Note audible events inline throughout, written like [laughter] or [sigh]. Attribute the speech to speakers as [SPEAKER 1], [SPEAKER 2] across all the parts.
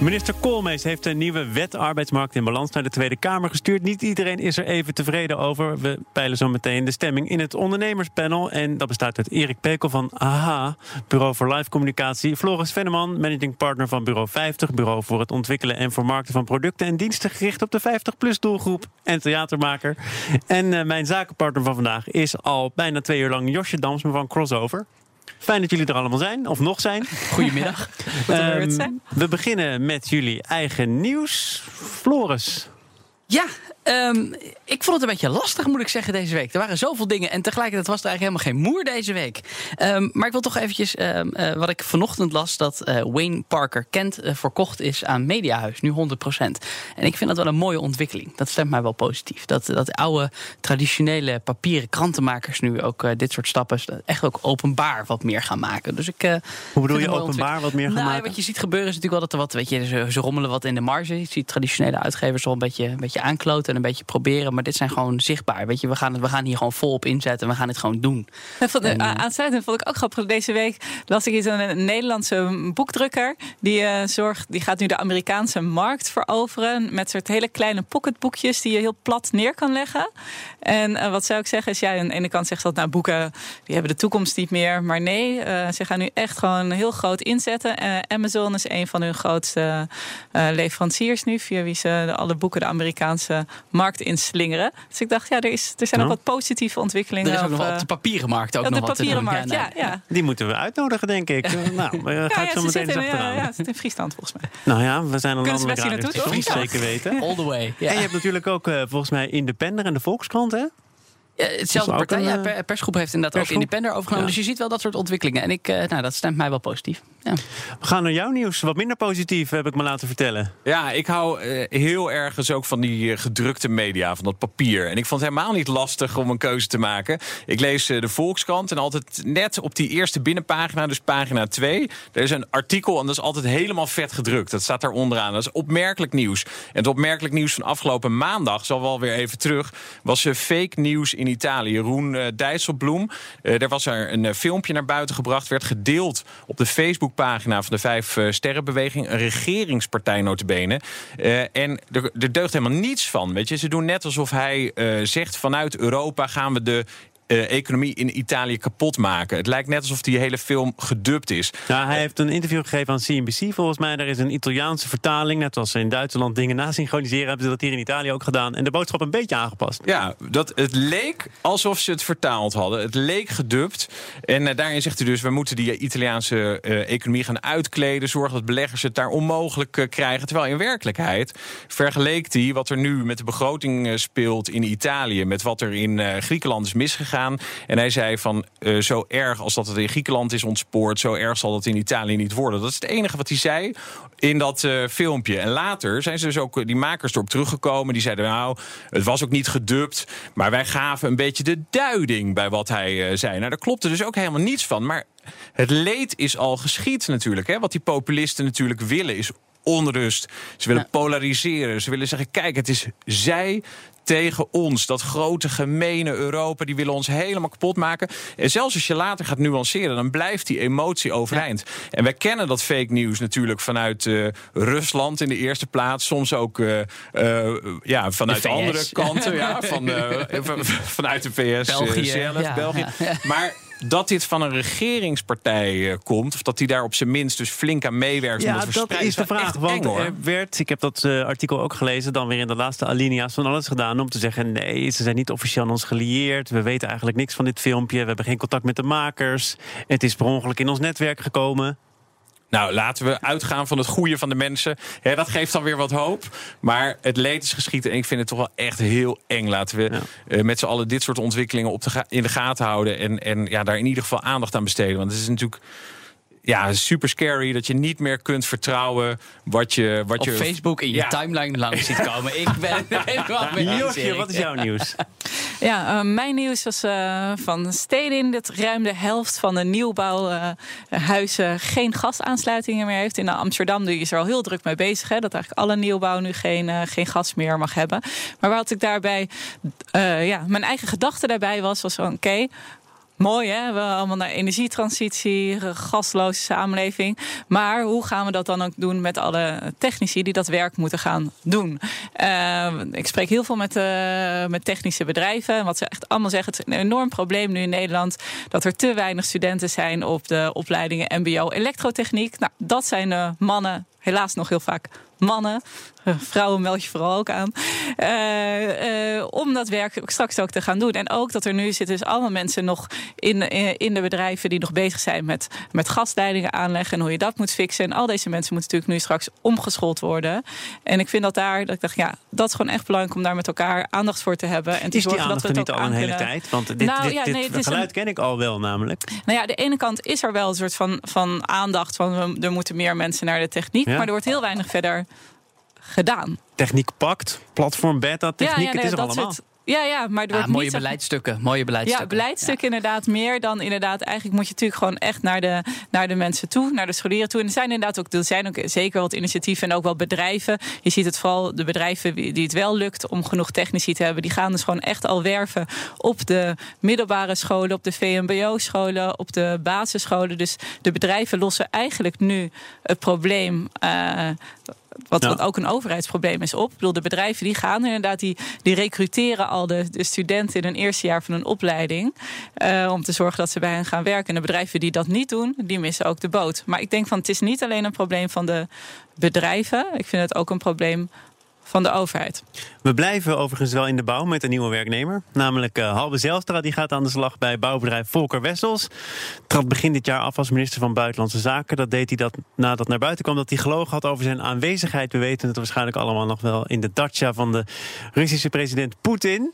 [SPEAKER 1] Minister Koolmees heeft een nieuwe wet arbeidsmarkt in balans naar de Tweede Kamer gestuurd. Niet iedereen is er even tevreden over. We peilen zo meteen de stemming in het ondernemerspanel. En dat bestaat uit Erik Pekel van AHA, Bureau voor Live Communicatie. Floris Venneman, managing partner van Bureau 50, Bureau voor het ontwikkelen en vermarkten van producten en diensten gericht op de 50-plus doelgroep en theatermaker. En uh, mijn zakenpartner van vandaag is al bijna twee uur lang Josje Damsman van Crossover. Fijn dat jullie er allemaal zijn, of nog zijn. [laughs]
[SPEAKER 2] Goedemiddag.
[SPEAKER 1] um, we beginnen met jullie eigen nieuws. Floris.
[SPEAKER 2] Ja, Um, ik vond het een beetje lastig, moet ik zeggen, deze week. Er waren zoveel dingen en tegelijkertijd was er eigenlijk helemaal geen moer deze week. Um, maar ik wil toch eventjes, um, uh, wat ik vanochtend las, dat uh, Wayne Parker Kent uh, verkocht is aan Mediahuis, nu 100%. En ik vind dat wel een mooie ontwikkeling. Dat stemt mij wel positief. Dat, dat oude, traditionele papieren krantenmakers nu ook dit soort stappen echt ook openbaar wat meer gaan maken. Dus ik,
[SPEAKER 1] Hoe bedoel je openbaar wat meer gaan
[SPEAKER 2] nou,
[SPEAKER 1] maken?
[SPEAKER 2] Wat je ziet gebeuren is natuurlijk wel dat er wat, weet je, ze, ze rommelen wat in de marge. Je ziet traditionele uitgevers wel een beetje, een beetje aankloten en een beetje proberen. Maar dit zijn gewoon zichtbaar. Weet je, we gaan, het, we gaan hier gewoon vol op inzetten. We gaan het gewoon doen.
[SPEAKER 3] Vond, en, aansluitend vond ik ook grappig. Deze week las ik iets aan een Nederlandse boekdrukker. Die, uh, zorgt, die gaat nu de Amerikaanse markt veroveren. Met soort hele kleine pocketboekjes die je heel plat neer kan leggen. En uh, wat zou ik zeggen is, ja, aan de ene kant zegt dat nou boeken, die hebben de toekomst niet meer. Maar nee, uh, ze gaan nu echt gewoon heel groot inzetten. Amazon is een van hun grootste leveranciers nu. Via wie ze alle boeken de Amerikaanse markt inslingeren. Dus ik dacht, ja, er, is, er zijn
[SPEAKER 1] Ja.
[SPEAKER 3] nog wat positieve ontwikkelingen.
[SPEAKER 2] Er is ook
[SPEAKER 3] of,
[SPEAKER 2] nog
[SPEAKER 3] eh,
[SPEAKER 2] wat de papieren markt ook
[SPEAKER 3] ja,
[SPEAKER 2] nog
[SPEAKER 3] de
[SPEAKER 2] wat
[SPEAKER 3] papieren markt, ja, ja.
[SPEAKER 1] Die moeten we uitnodigen, denk ik. [laughs] nou, maar daar ga
[SPEAKER 3] Ja,
[SPEAKER 1] ik
[SPEAKER 3] ja,
[SPEAKER 1] zo meteen eens
[SPEAKER 3] zitten in, ja,
[SPEAKER 1] achteraan.
[SPEAKER 3] ja, zitten in Friesland volgens mij.
[SPEAKER 1] Nou ja, we zijn een landelijk radiostation,
[SPEAKER 3] toch?
[SPEAKER 1] zeker weten.
[SPEAKER 2] All the way.
[SPEAKER 1] En je hebt natuurlijk ook eh, volgens mij Independer en de Volkskrant, hè?
[SPEAKER 2] Ja, hetzelfde
[SPEAKER 1] ook
[SPEAKER 2] partij.
[SPEAKER 1] een,
[SPEAKER 2] Ja,
[SPEAKER 1] eh,
[SPEAKER 2] per- persgroep heeft inderdaad ook
[SPEAKER 1] persgroep?
[SPEAKER 2] Independer overgenomen.
[SPEAKER 1] Ja.
[SPEAKER 2] Dus je ziet wel dat soort ontwikkelingen. En ik, eh, nou, dat stemt mij wel positief. Ja.
[SPEAKER 1] We gaan naar jouw nieuws. Wat minder positief, heb ik me laten vertellen.
[SPEAKER 4] Ja, ik hou eh, heel ergens ook van die gedrukte media, van dat papier. En ik vond het helemaal niet lastig om een keuze te maken. Ik lees de Volkskrant en altijd net op die eerste binnenpagina, dus pagina 2. Er is een artikel en dat is altijd helemaal vet gedrukt. Dat staat daar onderaan. Dat is opmerkelijk nieuws. En het opmerkelijk nieuws van afgelopen maandag, zal wel weer even terug, was eh, fake nieuws in Italië. Roen eh, Dijsselbloem, eh, er was er een eh, filmpje naar buiten gebracht, werd gedeeld op de Facebookpagina van de Vijf Sterrenbeweging, een regeringspartij notabene. En er, er deugt helemaal niets van. Weet je, ze doen net alsof hij zegt vanuit Europa gaan we de eh, economie in Italië kapot maken. Het lijkt net alsof die hele film gedubt is.
[SPEAKER 1] Hij heeft een interview gegeven aan CNBC. Volgens mij er is een Italiaanse vertaling. Net als ze in Duitsland dingen nasynchroniseren, hebben ze dat hier in Italië ook gedaan. En de boodschap een beetje aangepast.
[SPEAKER 4] Ja, dat, het leek alsof ze het vertaald hadden. Het leek gedubt. En eh, daarin zegt hij dus... we moeten die Italiaanse eh, economie gaan uitkleden... zorgen dat beleggers het daar onmogelijk krijgen. Terwijl in werkelijkheid vergeleek hij wat er nu met de begroting speelt in Italië... met wat er in Griekenland is misgegaan. En hij zei van eh, zo erg als dat het in Griekenland is ontspoord... zo erg zal dat in Italië niet worden. Dat is het enige wat hij zei in dat eh, filmpje. En later zijn ze dus ook eh, die makers erop teruggekomen. Die zeiden nou, het was ook niet gedubt. Maar wij gaven een beetje de duiding bij wat hij zei. Nou, daar klopte dus ook helemaal niets van. Maar het leed is al geschied natuurlijk. Hè? Wat die populisten natuurlijk willen is onrust. Ze willen polariseren. Ze willen zeggen, kijk, het is zij tegen ons. Dat grote, gemene Europa, die willen ons helemaal kapot maken. En zelfs als je later gaat nuanceren, dan blijft die emotie overeind. En wij kennen dat fake nieuws natuurlijk vanuit eh, Rusland in de eerste plaats. Soms ook eh, eh, ja, vanuit
[SPEAKER 2] De
[SPEAKER 4] andere kanten. ja, [laughs] van, van- vanuit de VS
[SPEAKER 2] België,
[SPEAKER 4] zelf, België. Maar dat dit van een regeringspartij eh, komt... of dat die daar op zijn minst dus flink aan meewerkt... om
[SPEAKER 1] Ja, dat is de vraag. Want
[SPEAKER 4] eng,
[SPEAKER 1] er werd, ik heb dat eh, artikel ook gelezen, dan weer in de laatste alinea's van alles gedaan. Om te zeggen: nee, ze zijn niet officieel aan ons gelieerd. We weten eigenlijk niks van dit filmpje. We hebben geen contact met de makers. Het is per ongeluk in ons netwerk gekomen.
[SPEAKER 4] Nou, laten we uitgaan van het goede van de mensen. Dat geeft dan weer wat hoop. Maar het leed is geschieden. En ik vind het toch wel echt heel eng. Laten we eh, met z'n allen dit soort ontwikkelingen op de in de gaten houden. En, en ja, daar in ieder geval aandacht aan besteden. Want het is natuurlijk. Ja, super scary dat je niet meer kunt vertrouwen wat je. Wat
[SPEAKER 2] Op
[SPEAKER 4] je
[SPEAKER 2] Facebook in je
[SPEAKER 4] Ja.
[SPEAKER 2] timeline langs ziet [laughs] komen. Ik ben [laughs] helemaal mee
[SPEAKER 1] Josje, wat is jouw nieuws? [laughs]
[SPEAKER 3] Ja, eh, mijn nieuws was eh, van Stedin dat ruim de helft van de nieuwbouwhuizen geen gasaansluitingen meer heeft. In Amsterdam die is er al heel druk mee bezig. Hè, dat eigenlijk alle nieuwbouw nu geen, eh, geen gas meer mag hebben. Maar wat ik daarbij, eh, ja, mijn eigen gedachte daarbij was, was van oké. Mooi hè, we allemaal naar energietransitie, een gasloze samenleving. Maar hoe gaan we dat dan ook doen met alle technici die dat werk moeten gaan doen? Eh, ik spreek heel veel met, eh, met technische bedrijven. En wat ze echt allemaal zeggen, het is een enorm probleem nu in Nederland... dat er te weinig studenten zijn op de opleidingen mbo elektrotechniek. Nou, dat zijn de mannen, helaas nog heel vaak mannen. [laughs] Vrouwen meld je vooral ook aan. Eh, eh, om dat werk straks ook te gaan doen. En ook dat er nu zitten dus allemaal mensen nog in, in, in de bedrijven die nog bezig zijn met, met gasleidingen aanleggen en hoe je dat moet fixen. En al deze mensen moeten natuurlijk nu straks omgeschoold worden. En ik vind dat daar, dat ik dacht, ja, dat is gewoon echt belangrijk om daar met elkaar aandacht voor te hebben. En te
[SPEAKER 1] Is die
[SPEAKER 3] zorgen dat we het
[SPEAKER 1] niet
[SPEAKER 3] ook
[SPEAKER 1] al een hele
[SPEAKER 3] kunnen.
[SPEAKER 1] tijd? Want dit,
[SPEAKER 3] Nou,
[SPEAKER 1] dit,
[SPEAKER 3] ja,
[SPEAKER 1] dit
[SPEAKER 3] nee,
[SPEAKER 1] geluid
[SPEAKER 3] een-
[SPEAKER 1] ken ik al wel namelijk.
[SPEAKER 3] Nou ja, de ene kant is er wel een soort van, van aandacht van we- er moeten meer mensen naar de techniek.
[SPEAKER 1] Ja.
[SPEAKER 3] Maar er wordt heel weinig verder gedaan.
[SPEAKER 1] Techniek pakt, platform beta, techniek, het is er
[SPEAKER 3] dat
[SPEAKER 1] allemaal.
[SPEAKER 3] soort- ja, ja, maar er
[SPEAKER 2] Ja,
[SPEAKER 3] wordt
[SPEAKER 2] mooie
[SPEAKER 3] niet zo-
[SPEAKER 2] beleidsstukken. Mooie beleidsstukken.
[SPEAKER 3] Ja, beleidstuk inderdaad meer dan inderdaad. Eigenlijk moet je natuurlijk gewoon echt naar de, naar de mensen toe, naar de scholieren toe. En er zijn inderdaad ook, er zijn ook zeker wat initiatieven en ook wel bedrijven. Je ziet het vooral de bedrijven die die het wel lukt om genoeg technici te hebben. Die gaan dus gewoon echt al werven op de middelbare scholen, op de VMBO-scholen, op de basisscholen. Dus de bedrijven lossen eigenlijk nu het probleem. eh, wat,
[SPEAKER 1] Ja.
[SPEAKER 3] wat ook een overheidsprobleem is op. Ik bedoel, de bedrijven die gaan inderdaad, die, die recruteren al de, de studenten in hun eerste jaar van hun opleiding. eh, om te zorgen dat ze bij hen gaan werken. En de bedrijven die dat niet doen, die missen ook de boot. Maar ik denk van het is niet alleen een probleem van de bedrijven. Ik vind het ook een probleem van de overheid.
[SPEAKER 1] We blijven overigens wel in de bouw met een nieuwe werknemer. Namelijk eh, Halbe Zijlstra, die gaat aan de slag bij bouwbedrijf Volker Wessels. Trad begin dit jaar af als minister van Buitenlandse Zaken. Dat deed hij dat nadat naar buiten kwam dat hij gelogen had over zijn aanwezigheid. We weten het waarschijnlijk allemaal nog wel in de dacha van de Russische president Poetin.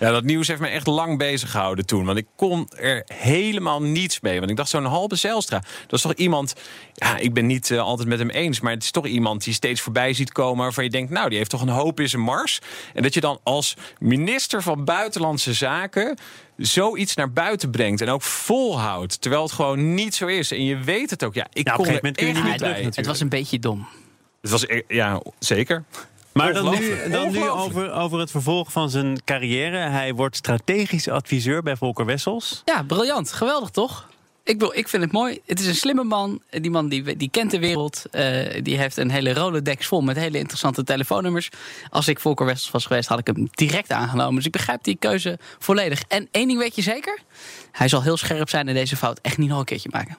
[SPEAKER 4] Ja, dat nieuws heeft me echt lang bezig gehouden toen. Want ik kon er helemaal niets mee. Want ik dacht, zo'n halve Zijlstra. Dat is toch iemand... Ja, ik ben niet eh, altijd met hem eens. Maar het is toch iemand die steeds voorbij ziet komen... waarvan je denkt, nou, die heeft toch een hoop in zijn mars. En dat je dan als minister van Buitenlandse Zaken... zoiets naar buiten brengt en ook volhoudt. Terwijl het gewoon niet zo is. En je weet het ook. Ja, ik
[SPEAKER 1] op
[SPEAKER 4] kon
[SPEAKER 1] een gegeven moment kun je
[SPEAKER 4] er
[SPEAKER 1] niet meer
[SPEAKER 4] bij.
[SPEAKER 2] Het was een beetje dom.
[SPEAKER 4] Het was, e- ja, zeker.
[SPEAKER 1] Maar dan nu, dan nu over, over het vervolg van zijn carrière. Hij wordt strategisch adviseur bij Volker Wessels.
[SPEAKER 2] Ja, briljant. Geweldig, toch? Ik, bedoel, ik vind het mooi. Het is een slimme man. Die man die, die kent de wereld. Eh, die heeft een hele Rolodex vol met hele interessante telefoonnummers. Als ik Volker Wessels was geweest, had ik hem direct aangenomen. Dus ik begrijp die keuze volledig. En één ding weet je zeker. Hij zal heel scherp zijn en deze fout echt niet nog een keertje maken.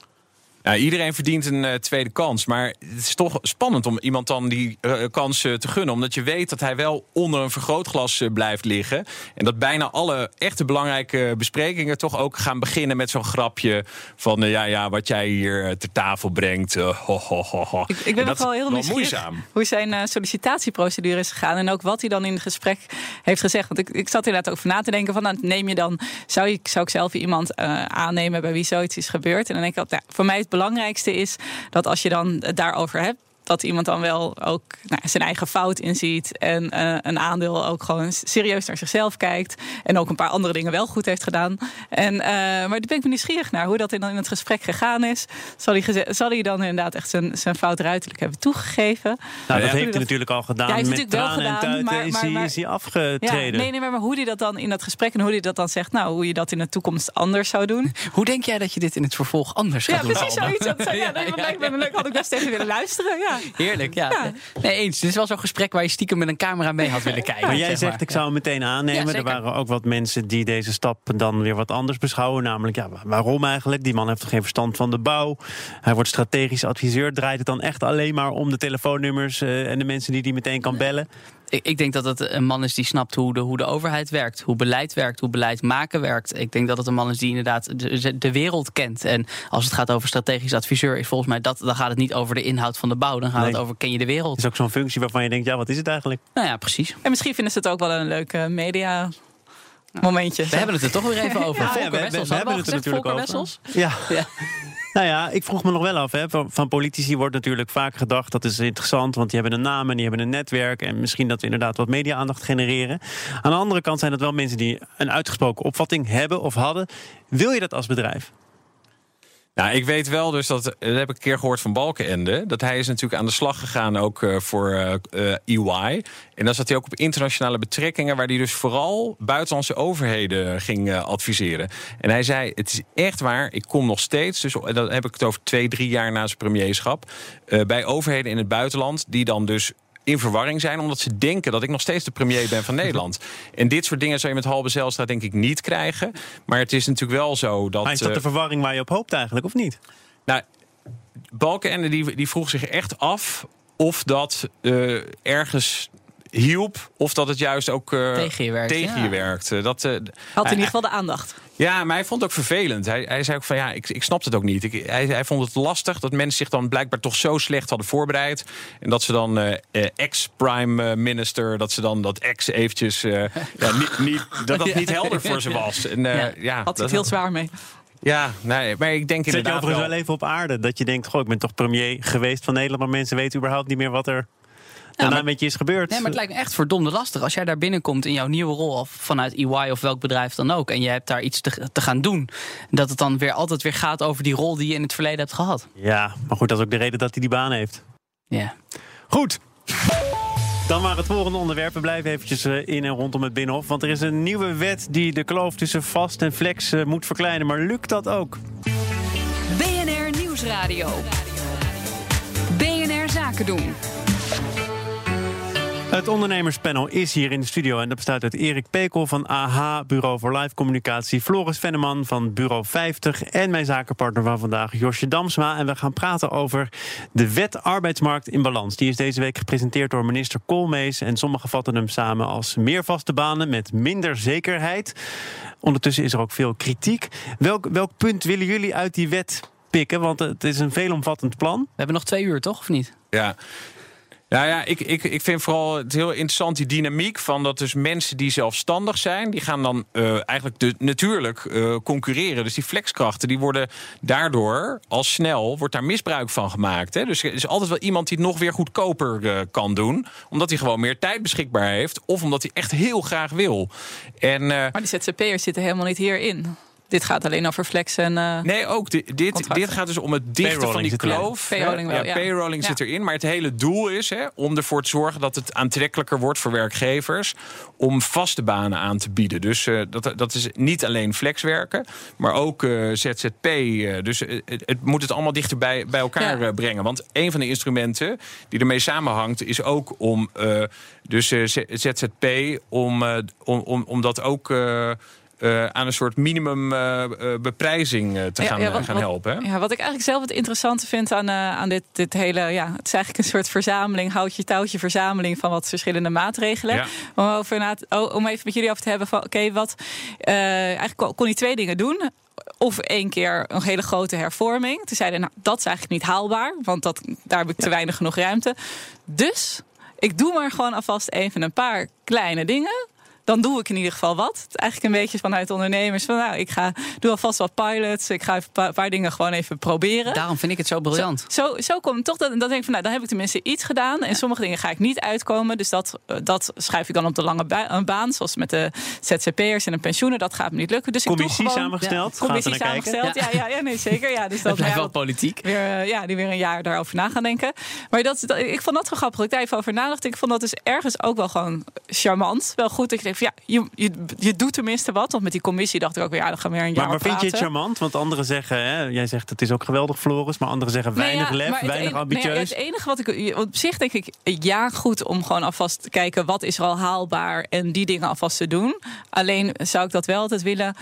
[SPEAKER 4] Iedereen verdient een eh, tweede kans. Maar het is toch spannend om iemand dan die eh, kans eh, te gunnen. Omdat je weet dat hij wel onder een vergrootglas blijft liggen. En dat bijna alle echte belangrijke besprekingen toch ook gaan beginnen met zo'n grapje. Van ja, ja, wat jij hier ter tafel brengt. ho, ho, ho, ho.
[SPEAKER 3] Ik, ik
[SPEAKER 4] En
[SPEAKER 3] ben
[SPEAKER 4] dat
[SPEAKER 3] nog wel
[SPEAKER 4] is
[SPEAKER 3] heel nieuwsgierig
[SPEAKER 4] moeizaam.
[SPEAKER 3] hoe zijn sollicitatieprocedure is gegaan. En ook wat hij dan in het gesprek heeft gezegd. Want ik, ik zat inderdaad over na te denken van... Nou, neem je dan, zou, ik zou ik zelf iemand aannemen bij wie zoiets is gebeurd? En dan denk ik altijd, nou, voor mij het belangrijkste is... dat als je dan daarover hebt... dat iemand dan wel ook nou, zijn eigen fout inziet. En eh, een aandeel ook gewoon serieus naar zichzelf kijkt. En ook een paar andere dingen wel goed heeft gedaan. En, eh, maar daar ben ik nieuwsgierig naar hoe dat in, in het gesprek gegaan is. Zal hij, zal hij dan inderdaad echt zijn, zijn fout ruiterlijk hebben toegegeven?
[SPEAKER 1] Nou,
[SPEAKER 4] Ja,
[SPEAKER 1] dat heeft
[SPEAKER 3] dat-
[SPEAKER 1] hij natuurlijk al gedaan.
[SPEAKER 3] Ja, hij heeft
[SPEAKER 1] met
[SPEAKER 3] natuurlijk wel
[SPEAKER 1] en
[SPEAKER 3] gedaan,
[SPEAKER 1] tuiten
[SPEAKER 3] maar-
[SPEAKER 1] is,
[SPEAKER 3] maar-
[SPEAKER 1] hij,
[SPEAKER 3] maar-
[SPEAKER 1] is hij
[SPEAKER 3] Ja,
[SPEAKER 1] afgetreden.
[SPEAKER 3] nee, nee, maar hoe hij dat dan in dat gesprek en hoe hij dat dan zegt, nou, hoe je dat in de toekomst anders zou doen. [laughs]
[SPEAKER 2] Hoe denk jij dat je dit in het vervolg anders
[SPEAKER 3] Ja,
[SPEAKER 2] gaat doen?
[SPEAKER 3] precies zoiets. Dat, [laughs] ja, nee, dat lijkt me leuk. Had ik best even willen luisteren. Ja.
[SPEAKER 2] Heerlijk, ja.
[SPEAKER 3] Ja.
[SPEAKER 2] Nee, eens. Dit is wel zo'n gesprek waar je stiekem met een camera mee had willen kijken.
[SPEAKER 1] Maar jij
[SPEAKER 2] zeg
[SPEAKER 1] zegt, ik zou hem meteen aannemen.
[SPEAKER 2] Ja,
[SPEAKER 1] er waren ook wat mensen die deze stap dan weer wat anders beschouwen. Namelijk, ja, waarom eigenlijk? Die man heeft toch geen verstand van de bouw? Hij wordt strategisch adviseur. Draait het dan echt alleen maar om de telefoonnummers eh, en de mensen die die meteen kan bellen?
[SPEAKER 2] Ik, ik denk dat het een man is die snapt hoe de, hoe de overheid werkt, hoe beleid werkt, hoe beleid maken werkt. Ik denk dat het een man is die inderdaad de, de wereld kent. En als het gaat over strategisch adviseur, is volgens mij dat, dan gaat het niet over de inhoud van de bouw. Dan gaat
[SPEAKER 1] Nee.
[SPEAKER 2] het over ken je de wereld.
[SPEAKER 1] Het is ook zo'n functie waarvan je denkt, ja, wat is het eigenlijk?
[SPEAKER 2] Nou ja, precies.
[SPEAKER 3] En misschien vinden ze het ook wel een leuk eh, media momentje.
[SPEAKER 2] We hebben het er toch weer even [laughs] over.
[SPEAKER 1] Ja,
[SPEAKER 2] Volker
[SPEAKER 1] we- we- hebben het er natuurlijk
[SPEAKER 2] Volker
[SPEAKER 1] over.
[SPEAKER 2] Wessels?
[SPEAKER 1] Ja,
[SPEAKER 2] Ja.
[SPEAKER 1] Nou ja, ik vroeg me nog wel af. Hè. Van, van politici wordt natuurlijk vaak gedacht... dat is interessant, want die hebben een naam en die hebben een netwerk... en misschien dat we inderdaad wat media-aandacht genereren. Aan de andere kant zijn het wel mensen die een uitgesproken opvatting hebben of hadden. Wil je dat als bedrijf?
[SPEAKER 4] Nou, ik weet wel dus dat, dat heb ik een keer gehoord van Balkenende, dat hij is natuurlijk aan de slag gegaan ook uh, voor uh, EY. En dan zat hij ook op internationale betrekkingen, waar hij dus vooral buitenlandse overheden ging adviseren. En hij zei: Het is echt waar, ik kom nog steeds, dus dan heb ik het over twee, drie jaar na zijn premierschap, bij overheden in het buitenland, die dan dus in verwarring zijn... omdat ze denken dat ik nog steeds de premier ben van Nederland. [laughs] En dit soort dingen zou je met Halbe Zijlstra denk ik niet krijgen. Maar het is natuurlijk wel zo dat...
[SPEAKER 1] Maar is dat de verwarring waar je op hoopt eigenlijk, of niet?
[SPEAKER 4] Nou, Balkenende die, die vroeg zich echt af of dat uh, ergens hielp of dat het juist ook uh,
[SPEAKER 2] tegen je werkt.
[SPEAKER 4] Tegen je werkt. Dat, uh,
[SPEAKER 3] Had in ieder geval de aandacht.
[SPEAKER 4] Ja, maar hij vond het ook vervelend. Hij, hij zei ook van ja, ik, ik snap het ook niet. Ik, hij, hij vond het lastig dat mensen zich dan blijkbaar toch zo slecht hadden voorbereid. En dat ze dan uh, ex-prime minister, dat ze dan dat ex eventjes [laughs] ja, niet, niet, dat dat niet helder voor ze was. En,
[SPEAKER 3] ja, ja, had het heel zwaar mee.
[SPEAKER 4] Ja, nee, maar ik denk
[SPEAKER 1] Zet
[SPEAKER 4] inderdaad
[SPEAKER 1] je overigens wel even op aarde. Dat je denkt, goh, ik ben toch premier geweest van Nederland... maar mensen weten überhaupt niet meer wat er daarna
[SPEAKER 2] maar,
[SPEAKER 1] met je is gebeurd.
[SPEAKER 2] Nee, maar het lijkt me echt verdomde lastig. Als jij daar binnenkomt in jouw nieuwe rol, of vanuit EY of welk bedrijf dan ook, en je hebt daar iets te, te gaan doen, dat het dan weer altijd weer gaat over die rol die je in het verleden hebt gehad.
[SPEAKER 1] Ja, maar goed, dat is ook de reden dat hij die baan heeft.
[SPEAKER 2] Ja.
[SPEAKER 1] Goed. Dan maar het volgende onderwerp. We blijven eventjes in en rondom het Binnenhof. Want er is een nieuwe wet die de kloof tussen vast en flex moet verkleinen. Maar lukt dat ook?
[SPEAKER 5] BNR Nieuwsradio. BNR Zaken doen.
[SPEAKER 1] Het ondernemerspanel is hier in de studio en dat bestaat uit Erik Pekel van AH, Bureau voor Live Communicatie, Floris Venneman van Bureau 50 en mijn zakenpartner van vandaag, Josje Damsma. En we gaan praten over de wet arbeidsmarkt in balans. Die is deze week gepresenteerd door minister Koolmees en sommigen vatten hem samen als meer vaste banen met minder zekerheid. Ondertussen is er ook veel kritiek. Welk, welk punt willen jullie uit die wet pikken? Want het is een veelomvattend plan.
[SPEAKER 2] We hebben nog twee uur, toch? Of niet?
[SPEAKER 4] Ja. Nou ja, ik, ik, ik vind vooral het heel interessant die dynamiek van dat dus mensen die zelfstandig zijn, die gaan dan uh, eigenlijk de, natuurlijk uh, concurreren. Dus die flexkrachten, die worden daardoor al snel, wordt daar misbruik van gemaakt. Hè? Dus er is altijd wel iemand die het nog weer goedkoper uh, kan doen, omdat hij gewoon meer tijd beschikbaar heeft, of omdat hij echt heel graag wil. En,
[SPEAKER 3] maar die ZZP'ers zitten helemaal niet hierin. Dit gaat alleen over flex en. Uh,
[SPEAKER 4] nee, ook dit, dit, dit gaat dus om het dichten van die kloof.
[SPEAKER 3] Payrolling, wel,
[SPEAKER 4] ja, payrolling
[SPEAKER 3] ja.
[SPEAKER 4] zit erin. Maar het hele doel is hè, om ervoor te zorgen dat het aantrekkelijker wordt voor werkgevers om vaste banen aan te bieden. Dus uh, dat, dat is niet alleen flexwerken, maar ook uh, ZZP. dus het, het, moet het allemaal dichter bij, bij elkaar ja. brengen. Want een van de instrumenten die ermee samenhangt, is ook om dus ZZP om, om, om, om dat ook. Uh, aan een soort minimumbeprijzing uh, uh, te gaan,
[SPEAKER 3] ja, wat,
[SPEAKER 4] gaan helpen.
[SPEAKER 3] Wat, ja, wat ik eigenlijk zelf het interessante vind aan, aan dit, dit hele... Ja, het is eigenlijk een soort verzameling, houtje touwtje verzameling... van wat verschillende maatregelen. Ja. Om, over na, om even met jullie over te hebben van... oké, okay, wat... eigenlijk kon hij twee dingen doen of één keer een hele grote hervorming. Toen zeiden, nou, dat is eigenlijk niet haalbaar, want dat, daar heb ik te weinig genoeg ruimte. Dus ik doe maar gewoon alvast even een paar kleine dingen dan doe ik in ieder geval wat. Het is eigenlijk een beetje vanuit ondernemers. Van, nou, ik ga, doe alvast wat pilots. Ik ga een paar, paar, dingen gewoon even proberen.
[SPEAKER 2] Daarom vind ik het zo briljant.
[SPEAKER 3] Zo, zo, zo komt toch. Dat, dan denk ik van, nou, dan heb ik tenminste iets gedaan. En ja. sommige dingen ga ik niet uitkomen. Dus dat, dat schrijf ik dan op de lange ba baan. Zoals met de ZZP'ers en de pensioenen. Dat gaat me niet lukken. Dus
[SPEAKER 1] commissie
[SPEAKER 3] ik doe gewoon,
[SPEAKER 1] samengesteld.
[SPEAKER 3] Ja, commissie samengesteld. Ja. Ja, ja, nee, zeker. Ja, dus [laughs]
[SPEAKER 2] dat blijft wel politiek.
[SPEAKER 3] Weer, ja, die weer een jaar daarover na gaan denken. Maar dat, dat, ik vond dat zo grappig. Ik daar even over nadacht. Ik vond dat dus ergens ook wel gewoon charmant. Wel goed. Dat je denkt van, ja, je, je je doet tenminste wat. Want met die commissie dacht ik ook, ja, dan gaan we weer een jaar
[SPEAKER 1] Maar, maar vind je het charmant? Want anderen zeggen, hè, jij zegt het is ook geweldig, Floris. Maar anderen zeggen weinig
[SPEAKER 3] nee, ja,
[SPEAKER 1] lef, weinig
[SPEAKER 3] en,
[SPEAKER 1] ambitieus.
[SPEAKER 3] Nee, het enige wat ik op zich denk ik, ja, goed om gewoon alvast te kijken wat is er al haalbaar en die dingen alvast te doen. Alleen zou ik dat wel altijd willen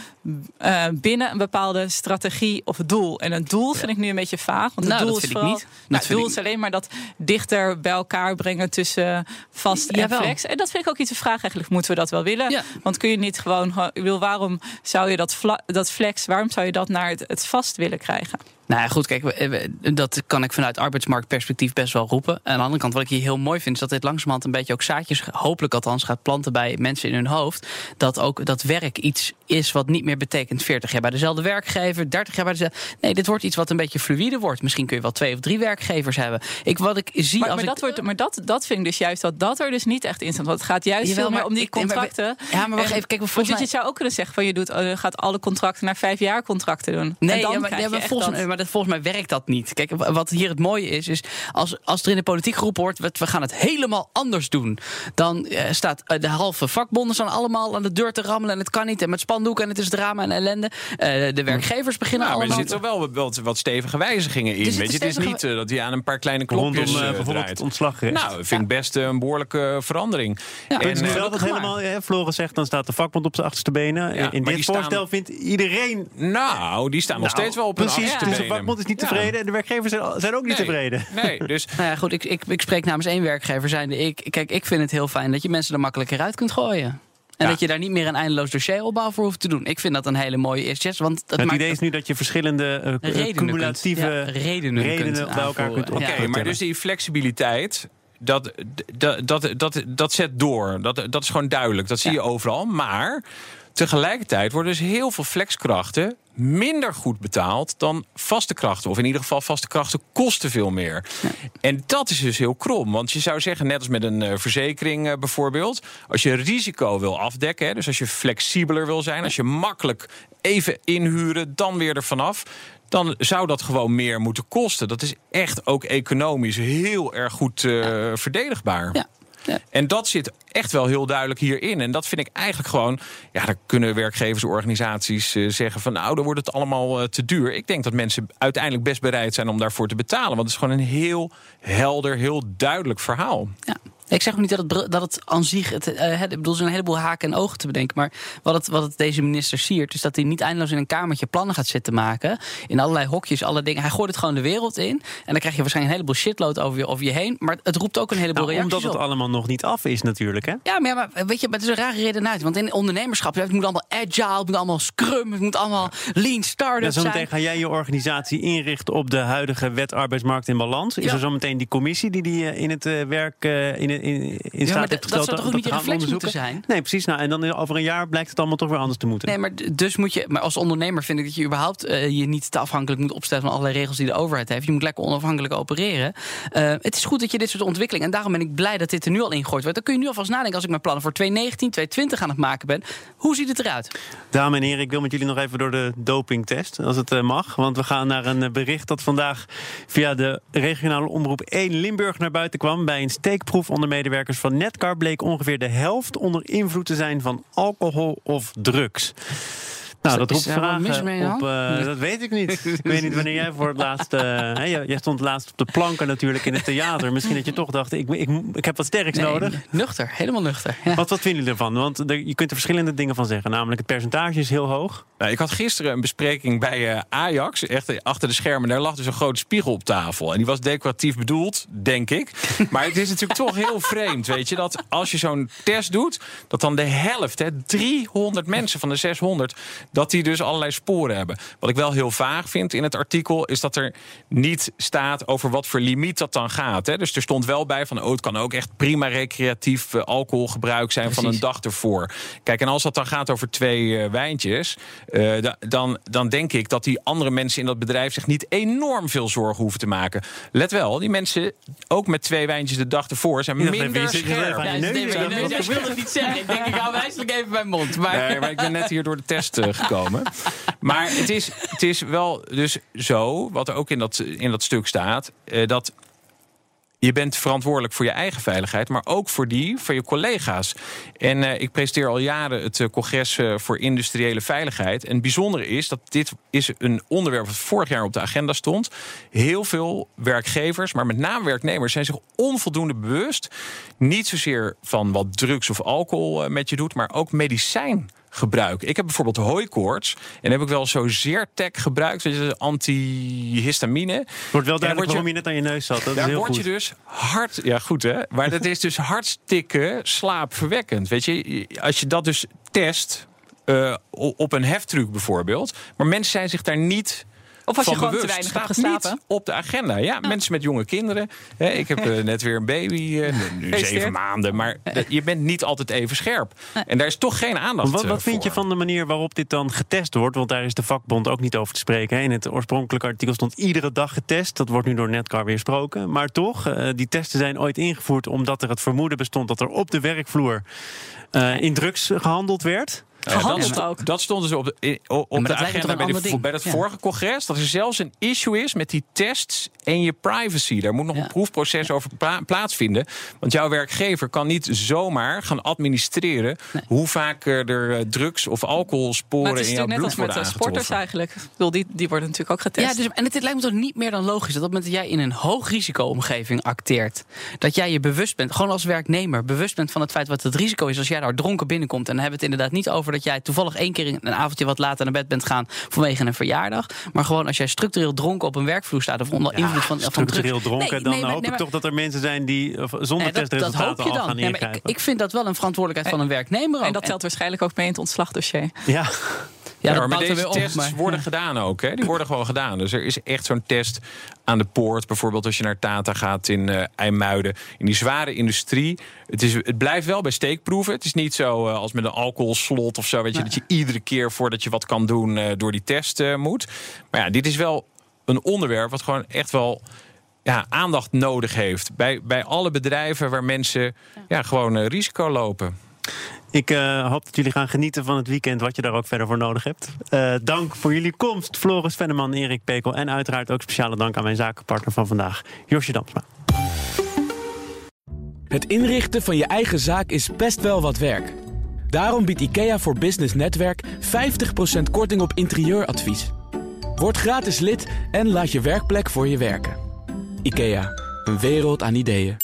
[SPEAKER 3] uh, binnen een bepaalde strategie of doel. En een doel vind ik nu een beetje vaag. Want
[SPEAKER 2] nou,
[SPEAKER 3] het doel
[SPEAKER 2] dat
[SPEAKER 3] is
[SPEAKER 2] vind
[SPEAKER 3] vooral,
[SPEAKER 2] ik niet.
[SPEAKER 3] Nou, het doel is alleen maar dat dichter bij elkaar brengen tussen vast en flex. En dat vind ik ook iets te vraag eigenlijk. Moeten we dat wel willen?
[SPEAKER 2] Ja.
[SPEAKER 3] Want kun je niet gewoon, ik wil, waarom zou je dat, dat flex, waarom zou je dat naar het, het vast willen krijgen?
[SPEAKER 2] Nou ja, goed, kijk, dat kan ik vanuit arbeidsmarktperspectief best wel roepen. Aan de andere kant, wat ik hier heel mooi vind, is dat dit langzamerhand een beetje ook zaadjes, hopelijk althans, gaat planten bij mensen in hun hoofd. Dat ook dat werk iets is wat niet meer betekent 40 jaar bij dezelfde werkgever, 30 jaar bij dezelfde. Nee, dit wordt iets wat een beetje fluïde wordt. Misschien kun je wel twee of drie werkgevers hebben. Ik, wat ik zie
[SPEAKER 3] Maar,
[SPEAKER 2] als
[SPEAKER 3] maar,
[SPEAKER 2] ik,
[SPEAKER 3] dat, wordt, maar dat, dat vind ik dus juist dat dat er dus niet echt in staat. Want het gaat juist
[SPEAKER 2] Jawel,
[SPEAKER 3] veel meer om die
[SPEAKER 2] maar
[SPEAKER 3] contracten.
[SPEAKER 2] Ja, maar wacht
[SPEAKER 3] En-
[SPEAKER 2] even, kijk, volgens mij...
[SPEAKER 3] je zou ook kunnen zeggen van je doet, uh, gaat alle contracten naar vijf jaar contracten doen.
[SPEAKER 2] Nee,
[SPEAKER 3] en dan
[SPEAKER 2] ja, maar,
[SPEAKER 3] krijg
[SPEAKER 2] ja,
[SPEAKER 3] je
[SPEAKER 2] maar,
[SPEAKER 3] echt
[SPEAKER 2] volgens, mij- dat, volgens mij werkt dat niet. Kijk, wa- wat hier het mooie is, is als, als er in de politiek geroepen wordt... we, we gaan het helemaal anders doen... dan eh, staat eh, de halve vakbonden staan allemaal aan de deur te rammelen... en het kan niet, en met spandoeken en het is drama en ellende. Eh, de werkgevers beginnen
[SPEAKER 4] Nou, maar er
[SPEAKER 2] allemaal...
[SPEAKER 4] zitten wel wat, wat stevige wijzigingen in. Weet je, het is niet dat hij aan een paar kleine
[SPEAKER 1] Rondom eh,
[SPEAKER 4] eh,
[SPEAKER 1] bijvoorbeeld
[SPEAKER 4] draait.
[SPEAKER 1] het ontslagrecht.
[SPEAKER 4] Nou, dat vind ik best een behoorlijke verandering.
[SPEAKER 2] Ja,
[SPEAKER 4] en,
[SPEAKER 1] dat helemaal, hè, Floris zegt, dan staat de vakbond op zijn achterste benen.
[SPEAKER 4] Ja,
[SPEAKER 1] in dit
[SPEAKER 4] die staan-
[SPEAKER 1] voorstel vindt iedereen...
[SPEAKER 4] nou, die staan nog
[SPEAKER 1] Nou,
[SPEAKER 4] steeds wel op hun
[SPEAKER 1] Precies,
[SPEAKER 4] achterste
[SPEAKER 1] dus de vakbond is niet
[SPEAKER 4] Ja.
[SPEAKER 1] tevreden en de werkgevers zijn, zijn ook niet
[SPEAKER 4] Nee.
[SPEAKER 1] tevreden.
[SPEAKER 4] Nee, dus
[SPEAKER 2] Nou ja, goed, ik, ik, ik spreek namens één werkgever. Zijnde ik, kijk, ik vind het heel fijn dat je mensen er makkelijker uit kunt gooien. En
[SPEAKER 4] Ja.
[SPEAKER 2] dat je daar niet meer een eindeloos dossieropbouw voor hoeft te doen. Ik vind dat een hele mooie eerste yes, want dat
[SPEAKER 1] het
[SPEAKER 2] maakt
[SPEAKER 1] idee is nu dat je verschillende eh,
[SPEAKER 2] redenen
[SPEAKER 1] cumulatieve
[SPEAKER 2] kunt, ja, redenen,
[SPEAKER 1] redenen
[SPEAKER 2] kunt
[SPEAKER 1] bij elkaar kunt.
[SPEAKER 4] Oké,
[SPEAKER 2] Ja.
[SPEAKER 4] maar dus die flexibiliteit. Dat, dat, dat, dat, dat zet door. Dat, dat is gewoon duidelijk. Dat zie je overal. Maar tegelijkertijd worden dus heel veel flexkrachten minder goed betaald dan vaste krachten. Of in ieder geval vaste krachten kosten veel meer. En dat is dus heel krom. Want je zou zeggen, net als met een eh, verzekering eh, bijvoorbeeld... als je risico wil afdekken, hè, dus als je flexibeler wil zijn... als je makkelijk even inhuren, dan weer er vanaf... dan zou dat gewoon meer moeten kosten. Dat is echt ook economisch heel erg goed eh, verdedigbaar.
[SPEAKER 2] Ja. Ja.
[SPEAKER 4] En dat zit echt wel heel duidelijk hierin. En dat vind ik eigenlijk gewoon. Ja, daar kunnen werkgeversorganisaties eh, zeggen van. Nou, dan wordt het allemaal eh, te duur. Ik denk dat mensen uiteindelijk best bereid zijn om daarvoor te betalen. Want het is gewoon een heel helder, heel duidelijk verhaal.
[SPEAKER 2] Ja. Ik zeg ook niet dat het, dat het aan zich. Het, eh, het- ik bedoel, er zijn een heleboel haken en ogen te bedenken. Maar wat het, wat het deze minister siert, is dat hij niet eindeloos in een kamertje plannen gaat zitten maken. In allerlei hokjes, alle dingen. Hij gooit het gewoon de wereld in. En dan krijg je waarschijnlijk een heleboel shitload over je, over je heen. Maar het roept ook een heleboel
[SPEAKER 1] Nou,
[SPEAKER 2] reacties
[SPEAKER 1] omdat het
[SPEAKER 2] op.
[SPEAKER 1] allemaal nog niet af is natuurlijk. Hè?
[SPEAKER 2] Ja, maar, ja, maar weet je, maar het is een rare reden uit. Want in ondernemerschap, het moet allemaal agile, het moet allemaal scrum, het moet allemaal lean
[SPEAKER 1] Ja,
[SPEAKER 2] startup
[SPEAKER 1] zometeen
[SPEAKER 2] zijn.
[SPEAKER 1] ga jij je organisatie inrichten op de huidige wet arbeidsmarkt in balans. Is
[SPEAKER 2] Ja.
[SPEAKER 1] er zometeen die commissie die die eh, in het eh, werk in, in, in
[SPEAKER 2] Ja,
[SPEAKER 1] staat
[SPEAKER 2] dat zou toch ook niet je reflex moeten zijn?
[SPEAKER 1] Nee, precies. Nou, en dan over een jaar blijkt het allemaal toch weer anders te moeten.
[SPEAKER 2] Nee, maar dus moet je. Maar als ondernemer vind ik dat je überhaupt eh, je niet te afhankelijk moet opstellen van allerlei regels die de overheid heeft. Je moet lekker onafhankelijk opereren. Eh, het is goed dat je dit soort ontwikkelingen. En daarom ben ik blij dat dit er nu al ingegooid wordt. Dan kun je nu alvast nadenken als ik mijn plannen voor 2019, 2020 aan het maken ben. Hoe ziet het eruit?
[SPEAKER 1] Dames en heren, ik wil met jullie nog even door de dopingtest, als het eh, mag. Want we gaan naar een bericht dat vandaag via de regionale omroep 1 Limburg naar buiten kwam. Bij een steekproef onder medewerkers van Netcar bleek ongeveer de helft onder invloed te zijn van alcohol of drugs. Nou, dat roept vragen
[SPEAKER 2] mee,
[SPEAKER 1] op. Eh, dat weet ik niet. [laughs] ik weet niet wanneer jij voor het laatst. eh, [laughs] hè, jij stond laatst op de planken natuurlijk in het theater. Misschien dat je toch dacht: ik, ik, ik heb wat sterks
[SPEAKER 2] Nee,
[SPEAKER 1] nodig.
[SPEAKER 2] nuchter, helemaal nuchter. Ja.
[SPEAKER 1] Wat, wat vinden jullie ervan? Want er- je kunt er verschillende dingen van zeggen. Namelijk, het percentage is heel hoog.
[SPEAKER 4] Nou, ik had gisteren een bespreking bij eh, Ajax. Echt achter de schermen. Daar lag dus een grote spiegel op tafel. En die was decoratief bedoeld, denk ik. [laughs] Maar het is natuurlijk toch heel vreemd. Weet je, dat als je zo'n test doet. dat dan de helft, hè, 300 mensen van de 600. Dat die dus allerlei sporen hebben. Wat ik wel heel vaag vind in het artikel. is dat er niet staat over wat voor limiet dat dan gaat. Hè. Dus er stond wel bij van. Oh, het kan ook echt prima recreatief eh, alcoholgebruik zijn van een dag ervoor. Kijk, en als dat dan gaat over twee eh, wijntjes. eh, da- dan, dan denk ik dat die andere mensen in dat bedrijf zich niet enorm veel zorgen hoeven te maken. Let wel, die mensen, ook met twee wijntjes de dag ervoor, zijn
[SPEAKER 1] dacht
[SPEAKER 4] minder
[SPEAKER 1] er
[SPEAKER 4] scherp.
[SPEAKER 2] Ja, nee,
[SPEAKER 1] Ja,
[SPEAKER 2] nee, nee, ik wil het niet zeggen. Ik denk, ik hou wijselijk even mijn mond. Maar,
[SPEAKER 4] Nee, maar ik ben net hier door de test eh, gekomen. Maar het is, het is wel dus zo, wat er ook in dat, in dat stuk staat, eh, dat je bent verantwoordelijk voor je eigen veiligheid, maar ook voor die van je collega's. En eh, ik presenteer al jaren het eh, congres voor industriële veiligheid. En het bijzondere is dat dit is een onderwerp dat vorig jaar op de agenda stond. Heel veel werkgevers, maar met name werknemers, zijn zich onvoldoende bewust. Niet zozeer van wat drugs of alcohol met je doet, maar ook medicijn gebruik. Ik heb bijvoorbeeld hooikoorts. En heb ik wel zo Zyrtec gebruikt. Dat is antihistamine.
[SPEAKER 1] Wordt wel duidelijk waarom je net aan je neus zat. Dat is
[SPEAKER 4] Daar
[SPEAKER 1] heel
[SPEAKER 4] word
[SPEAKER 1] goed.
[SPEAKER 4] je dus hard... Ja, goed hè. Maar dat is dus hartstikke slaapverwekkend. Weet je, als je dat dus test... eh, op een heftruck bijvoorbeeld. Maar mensen zijn zich daar niet
[SPEAKER 3] Of als je
[SPEAKER 4] van
[SPEAKER 3] gewoon te weinig
[SPEAKER 4] staat
[SPEAKER 3] hebt geslapen.
[SPEAKER 4] niet op de agenda. Ja, mensen met jonge kinderen. Hè, ik heb [laughs] eh, net weer een baby, eh, nu zeven maanden. Maar eh, je bent niet altijd even scherp. En daar is toch geen aandacht
[SPEAKER 1] Wat, wat vind je van de manier waarop dit dan getest wordt? Want daar is de vakbond ook niet over te spreken. hè. In het oorspronkelijke artikel stond iedere dag getest. Dat wordt nu door Netcar weer gesproken. Maar toch, eh, die testen zijn ooit ingevoerd omdat er het vermoeden bestond dat er op de werkvloer eh, in drugs gehandeld werd.
[SPEAKER 3] Gehandeld
[SPEAKER 4] dat,
[SPEAKER 3] ook.
[SPEAKER 4] Dat stond dus op de, op de
[SPEAKER 2] dat lijkt me toch
[SPEAKER 4] agenda bij, de,
[SPEAKER 2] ding.
[SPEAKER 4] bij het
[SPEAKER 2] Ja.
[SPEAKER 4] vorige congres. Dat er zelfs een issue is met die tests en je privacy. Daar moet nog
[SPEAKER 2] Ja.
[SPEAKER 4] een proefproces over pla- plaatsvinden. Want jouw werkgever kan niet zomaar gaan administreren... hoe vaak er eh, drugs of alcoholsporen
[SPEAKER 3] het is
[SPEAKER 4] in jouw
[SPEAKER 3] natuurlijk net
[SPEAKER 4] bloed
[SPEAKER 3] als met
[SPEAKER 4] worden
[SPEAKER 3] de sporters eigenlijk. Ik bedoel, die, die worden natuurlijk ook getest.
[SPEAKER 2] Ja, dus, en het, het lijkt me toch niet meer dan logisch dat op het moment dat jij in een hoog risico-omgeving acteert, dat jij je bewust bent, gewoon als werknemer, bewust bent van het feit wat het risico is als jij daar dronken binnenkomt. En dan hebben we het inderdaad niet over dat jij toevallig één keer een avondje wat later naar bed bent gaan vanwege een verjaardag. Maar gewoon als jij structureel dronken op een werkvloer staat of onder invloed van, van
[SPEAKER 1] structureel
[SPEAKER 2] drugs.
[SPEAKER 1] dronken,
[SPEAKER 2] Nee,
[SPEAKER 1] dan
[SPEAKER 2] nee, maar-
[SPEAKER 1] hoop
[SPEAKER 2] nee,
[SPEAKER 1] ik toch dat er mensen zijn die zonder
[SPEAKER 2] dat, dat
[SPEAKER 1] testresultaten
[SPEAKER 2] hoop je
[SPEAKER 1] al
[SPEAKER 2] dan.
[SPEAKER 1] gaan ingrijpen.
[SPEAKER 2] ik, ik vind dat wel een verantwoordelijkheid van een werknemer. ook.
[SPEAKER 3] en dat telt waarschijnlijk ook mee in het ontslagdossier.
[SPEAKER 1] ja.
[SPEAKER 2] Ja, dat
[SPEAKER 4] maar
[SPEAKER 2] er
[SPEAKER 4] deze
[SPEAKER 2] op.
[SPEAKER 4] tests
[SPEAKER 2] maar-
[SPEAKER 4] worden gedaan ook. Hè? Die worden gewoon gedaan. Dus er is echt zo'n test aan de poort. Bijvoorbeeld als je naar Tata gaat in eh IJmuiden. In die zware industrie. Het, is, het blijft wel bij steekproeven. Het is niet zo eh, als met een alcoholslot of zo. Weet je, Dat je iedere keer voordat je wat kan doen eh, door die test moet. Maar ja, dit is wel een onderwerp wat gewoon echt wel ja, aandacht nodig heeft. Bij, bij alle bedrijven waar mensen ja, gewoon risico lopen.
[SPEAKER 1] Ik eh, hoop dat jullie gaan genieten van het weekend, wat je daar ook verder voor nodig hebt. Eh, dank voor jullie komst, Floris Venneman, Erik Pekel. En uiteraard ook speciale dank aan mijn zakenpartner van vandaag, Josje Damsma.
[SPEAKER 6] Het inrichten van je eigen zaak is best wel wat werk. Daarom biedt IKEA voor Business Netwerk 50% korting op interieuradvies. Word gratis lid en laat je werkplek voor je werken. IKEA, een wereld aan ideeën.